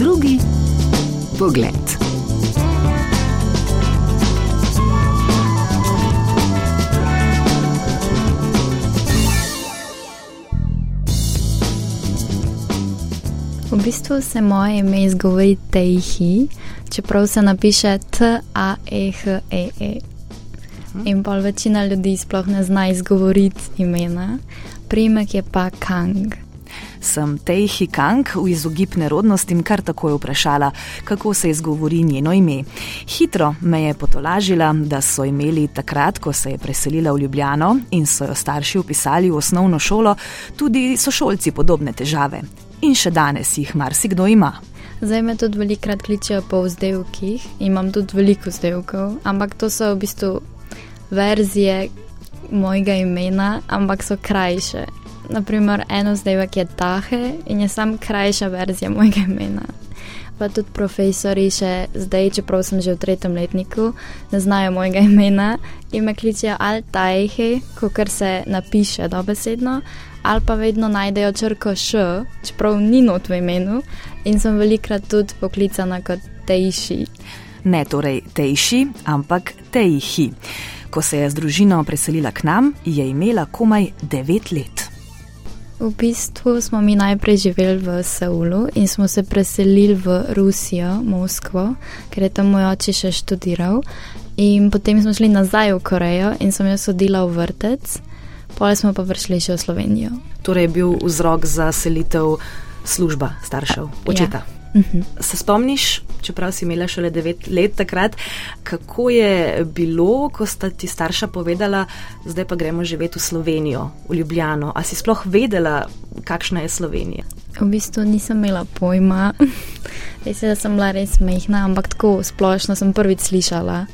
Drugi pogled. V bistvu se moje ime izgovori Tejhi, čeprav se napiše T-A-E-H-E-E. -E. In pa večina ljudi sploh ne zna izgovoriti imena, primek je pa Kang. Sem Tejhi Kang v izogib nerodnostim kar takoj vprašala, kako se izgovori njeno ime. Hitro me je potolažila, da so imeli takrat, ko se je preselila v Ljubljano in so jo starši upisali v osnovno šolo, tudi sošolci podobne težave. In še danes jih marsikdo ima. Zdaj me tudi velikokrat kličejo po vzdevkih, imam tudi veliko vzdevkov, ampak to so v bistvu verzije mojega imena, ampak so krajše. Naprimer, eno vzdevek je Tahe in je sam krajša verzija mojega imena. Pa tudi profesori še zdaj, čeprav sem že v tretjem letniku, ne znajo mojega imena in me kličijo Altajhe, kot se napiše dobesedno, ali pa vedno najdejo črko Š, čeprav ni not v imenu in sem velikrat tudi poklicana kot Tejši. Ne torej Tejši, ampak Tejhi. Ko se je z družino preselila k nam, je imela komaj 9 let. V bistvu smo mi najprej živeli v Seulu in smo se preselili v Rusijo, Moskvo, ker je tam moj oče še študiral. In potem smo šli nazaj v Korejo in sem jaz hodila v vrtec, pole smo pa prišli še v Slovenijo. Torej je bil vzrok za selitev služba staršev, očeta. Ja. Mhm. Se spomniš, čeprav si imela šele 9 let takrat, kako je bilo, ko sta ti starša povedala, zdaj pa gremo živeti v Slovenijo, v Ljubljano? A si sploh vedela, kakšna je Slovenija? V bistvu nisem imela pojma, res je, da sem bila res mehna, ampak tako splošno sem prvič slišala.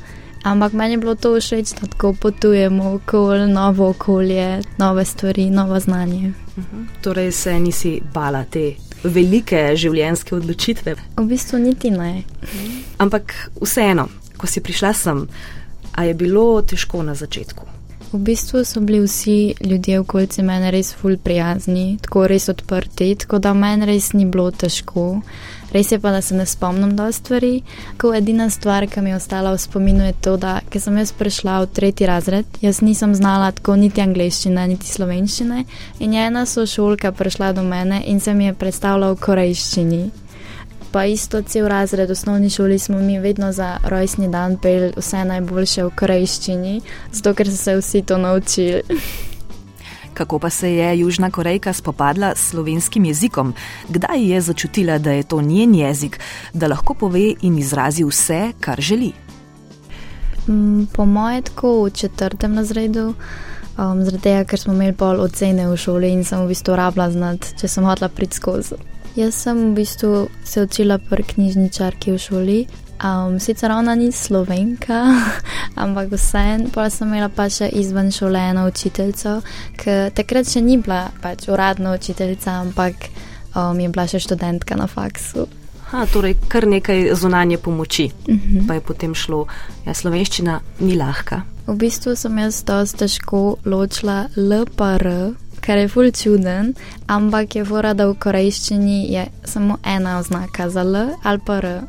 Ampak meni je bilo to všeč, da tako potujemo okoli novo okolje, nove stvari, novo znanje. Uh -huh. Torej se nisi bala te velike življenjske odločitve. V bistvu niti ne. Ampak vseeno, ko si prišla sem, a je bilo težko na začetku. V bistvu so bili vsi ljudje okolici mene res ful prijazni, tako res odprti, tako da meni res ni bilo težko. Res je pa, da se ne spomnim do stvari. Ko edina stvar, ki mi je ostala v spominu, je to, da ker sem jaz prišla v tretji razred, jaz nisem znala tako niti angliščine, niti slovenščine. In je ena sošolka prišla do mene in se mi je predstavila v korejščini. Pa isto cel razred v osnovni šoli smo mi vedno za rojstni dan pel vse najboljše v korejščini, zato ker so se vsi to naučili. Kako pa se je Južna Korejka spopadla s slovenskim jezikom? Kdaj je začutila, da je to njen jezik, da lahko pove in izrazi vse, kar želi? Mm, po mojem, tako v četrtem razredu, um, zaradi tega, ker smo imeli pol ocene v šoli in sem v bistvu rabila znati, če sem hotela priti skozi. Jaz sem v bistvu se učila pri knjižničarki v šoli, Um, sicer ona ni slovenka, ampak vseeno, pa sem imela pa še izven šole eno učiteljico, ki takrat še ni bila pač uradna učiteljica, ampak um, je bila še študentka na faksu. Ha, torej, kar nekaj zunanje pomoči, uh Mhm. -huh. pa je potem šlo. Ja, slovenščina ni lahka. V bistvu sem jaz dosti težko ločila LPR, kar je ful čuden, ampak je fora, da v korejščini je samo ena oznaka za L ali pa R.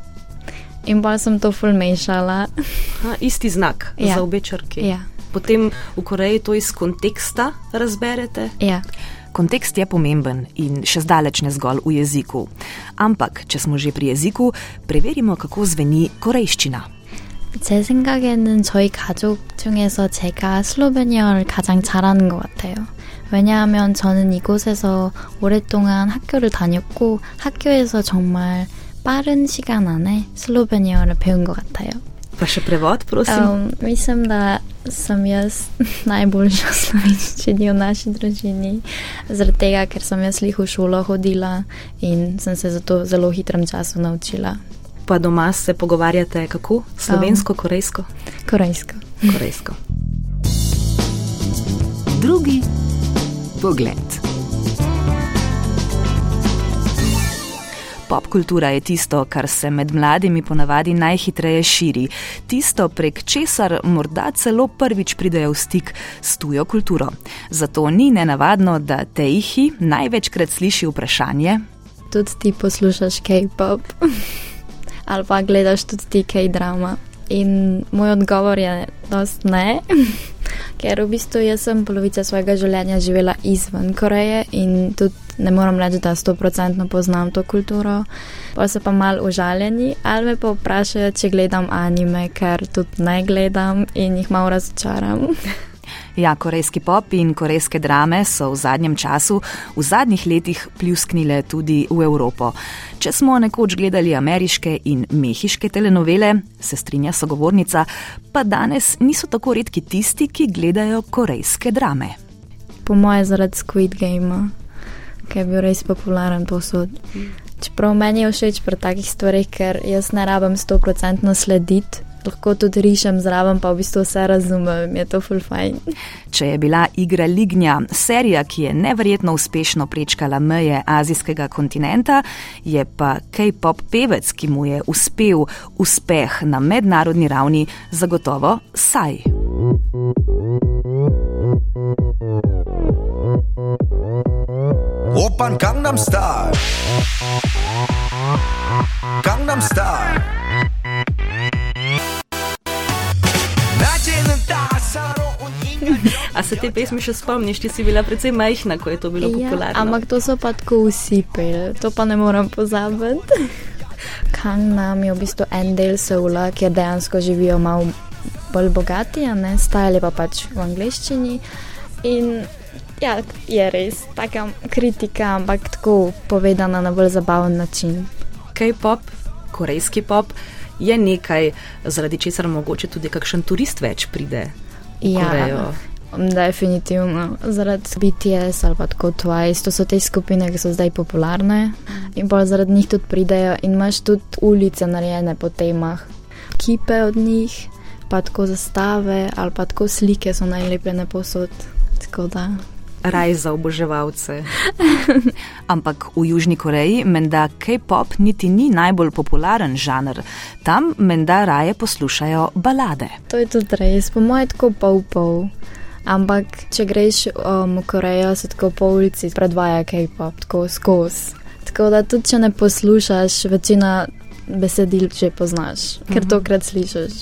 In pa sem to ful mešala. Ha, isti znak Ja. za obe črki. Ja. Potem v Koreji to iz konteksta razberete. Ja. Kontekst je pomemben in še zdaleč ne zgolj v jeziku. Ampak, če smo že pri jeziku, preverimo, kako zveni korejščina. 제 생각에는 저희 가족 중에서 제가 슬로베니아를 가장 잘하는 것 같아요. 왜냐하면 저는 이곳에서 오랫동안 학교를 다녔고 학교에서 정말 빠른 시간 안에 슬로베니아를 배운 것 같아요. Pa še prevod, prosim. Um, mislim, da sem jaz najboljša v slovenščini v naši družini, zaradi tega, ker sem jaz lih v šolo hodila in sem se zato v zelo hitrem času naučila Pa doma se pogovarjate kako? Slovensko, korejsko? korejsko. Korejsko. Drugi pogled. Popkultura je tisto, kar se med mladimi ponavadi najhitreje širi, tisto, prek česar morda celo prvič pridejo v stik s tujo kulturo. Zato ni nenavadno, da Teihi največkrat sliši vprašanje: tudi ti poslušaš K-pop ali pa gledaš tudi ti K-drama. In moj odgovor je, da ne, ker v bistvu jaz sem polovico svojega življenja živela izven Koreje in tudi ne moram reči, da sto procentno poznam to kulturo. Pa so pa mal užaljeni ali me pa vprašajo, če gledam anime, ker tudi ne gledam in jih malo razočaram. Ja, korejski pop in korejske drame so v zadnjem času, v zadnjih letih, pljusknile tudi v Evropo. Če smo nekoč gledali ameriške in mehiške telenovele, se strinja sogovornica, pa danes niso tako redki tisti, ki gledajo korejske drame. Po moje zaradi Squid Game, ki je bil res popularen posod. Čeprav meni je všeč pri takih stvarih, ker jaz ne rabim 100% slediti lahko tudi rišem zraven, pa v bistvu vse razumem, je to full fajn. Če je bila igra Lignja serija, ki je neverjetno uspešno prečkala meje azijskega kontinenta, je pa K-pop pevec, ki mu je uspel uspeh na mednarodni ravni, zagotovo saj. Open Gangnam Style. Gangnam Style. A se te pesmi še spomniš, ti si bila precej majhna, ko je to bilo ja, popularno? Ampak to so pa tako vsi peli, to pa ne moram pozabiti. Kang nam je v bistvu en del Seula, kjer dejansko živijo malo bolj bogati, a ne stajali pa pač v angleščini. In ja, je res taka kritika, ampak tako povedana na bolj zabaven način. K-pop, korejski pop je nekaj, zaradi česar mogoče tudi kakšen turist več pride. Ja, definitivno. Zaradi BTS ali pa tako Twice, to so te skupine, ki so zdaj popularne in pa zaradi njih tudi pridejo in imaš tudi ulice narejene po temah, kipe od njih, pa tako zastave ali pa tako slike so najlepene posod. Tako da raj za oboževalce. Ampak v Južni Koreji menda K-pop niti ni najbolj popularen žanr. Tam menda raje poslušajo balade. To je tudi res, po mojem, tako pol-pol. Ampak, če greš um, v Korejo, se tako po ulici predvaja K-pop, tako skozi. Tako da tudi, če ne poslušaš, večina besedil že poznaš, ker mhm. tokrat slišiš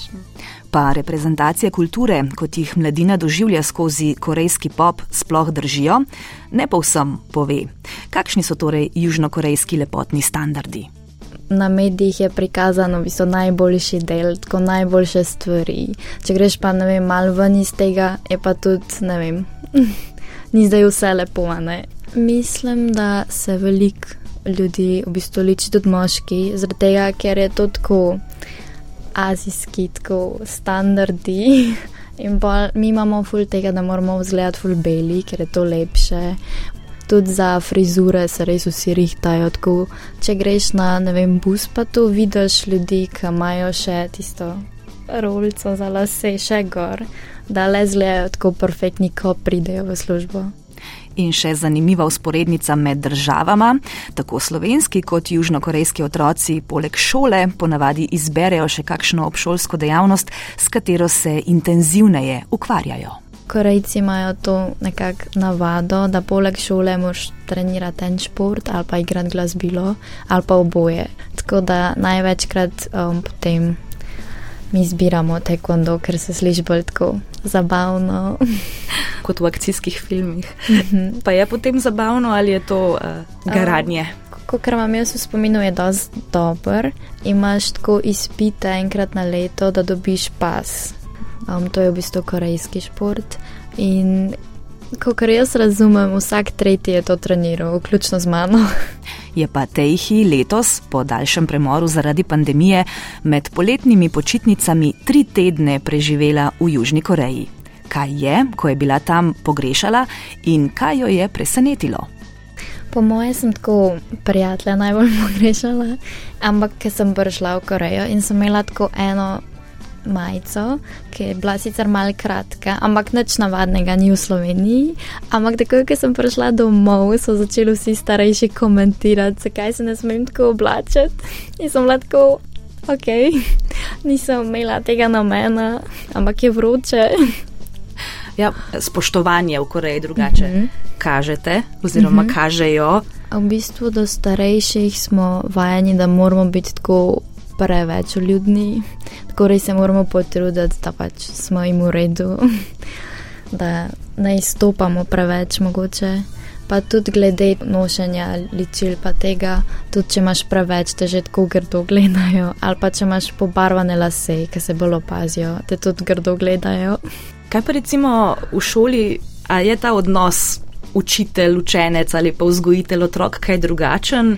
pa reprezentacije kulture, kot jih mladina doživlja skozi korejski pop, sploh držijo, ne povsem pove. Kakšni so torej južnokorejski lepotni standardi? Na medijih je prikazano, da so najboljši del, tako najboljše stvari. Če greš pa ne vem, malo ven iz tega, je pa tudi ne vem, ni zdaj vse lepo. Ne? Mislim, da se veliko ljudi, v bistvu liči tudi moški, zaradi tega, ker je to tako azijski tako standardi. In pa mi imamo ful tega, da moramo vzgledati ful beli, ker je to lepše. Tudi za frizure se res vsi rihtajajo. Tako, če greš na ne vem, bus, pa tu vidiš ljudi, ki imajo še tisto rolico za lase, še gor, da le zgledajo tako perfektni, ko pridejo v službo. In še zanimiva usporednica med državama. Tako slovenski kot južnokorejski otroci poleg šole ponavadi izberejo še kakšno obšolsko dejavnost, s katero se intenzivneje ukvarjajo. Korejci imajo to nekako navado, da poleg šole moš trenirati en šport ali pa igrati glasbilo ali pa oboje. Tako da največkrat um, potem mi zbiramo taekwondo, ker se sliši bolj tako zabavno. Kot v akcijskih filmih. Mhm. Pa je potem zabavno ali je to uh, garanje? Ko kar imam jaz v spominu, je dosti dober. Imaš tako izpite enkrat na leto, da dobiš pas. Um, to je v bistvu korejski šport. In Kot jaz razumem, vsak tretji je to treniral, vključno z mano. Je pa Tejhi letos, po daljšem premoru zaradi pandemije, med poletnimi počitnicami tri tedne preživela v Južni Koreji. Kaj je, ko je bila tam pogrešala in kaj jo je presenetilo? Po mojem, sem tako prijatelja najbolj pogrešala, ampak ker sem prišla v Korejo in sem imela tako eno majico, ki je bila sicer mal kratka, ampak nič navadnega ni v Sloveniji. Ampak takoj, ko sem prišla domov, so začeli vsi starejši komentirati, zakaj se ne smem tako oblačiti. In sem bila tako, ok, nisem imela tega namena, ampak je vroče. Ja, spoštovanje v Koreji drugače mm -hmm. kažete, oziroma mm -hmm. kažejo. V bistvu do starejših smo vajeni, da moramo biti tako preveč ljudni, tako res se moramo potruditi, da pač smo jim v redu, da ne izstopamo preveč mogoče. Pa tudi glede nošenja ličil, pa tega, tudi če imaš preveč, te že tako grdo gledajo, ali pa če imaš pobarvane lase, ki se bolj opazijo, te tudi grdo gledajo. Kaj pa recimo v šoli, ali je ta odnos učitelj, učenec ali pa vzgojitelj otrok kaj drugačen?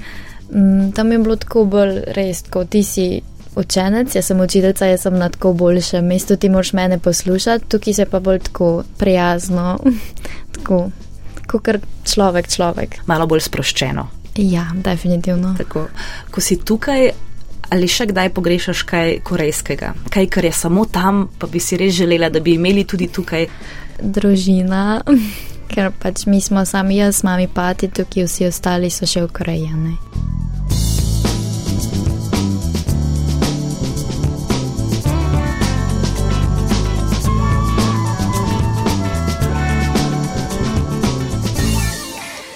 Mm, tam je bilo tako bolj res, kot ti si učenec, jaz sem učiteljica, jaz sem na tako boljšem mestu, ti moraš mene poslušati, tukaj se pa bolj tako prijazno, tako kot človek, človek. Malo bolj sproščeno. Ja, definitivno. Tako, ko si tukaj, ali še kdaj pogrešaš kaj korejskega, kaj, kar je samo tam, pa bi si res želela, da bi imeli tudi tukaj. Družina, ker pač mi smo sami, jaz, mami, pati, tukaj vsi ostali so še v Koreji.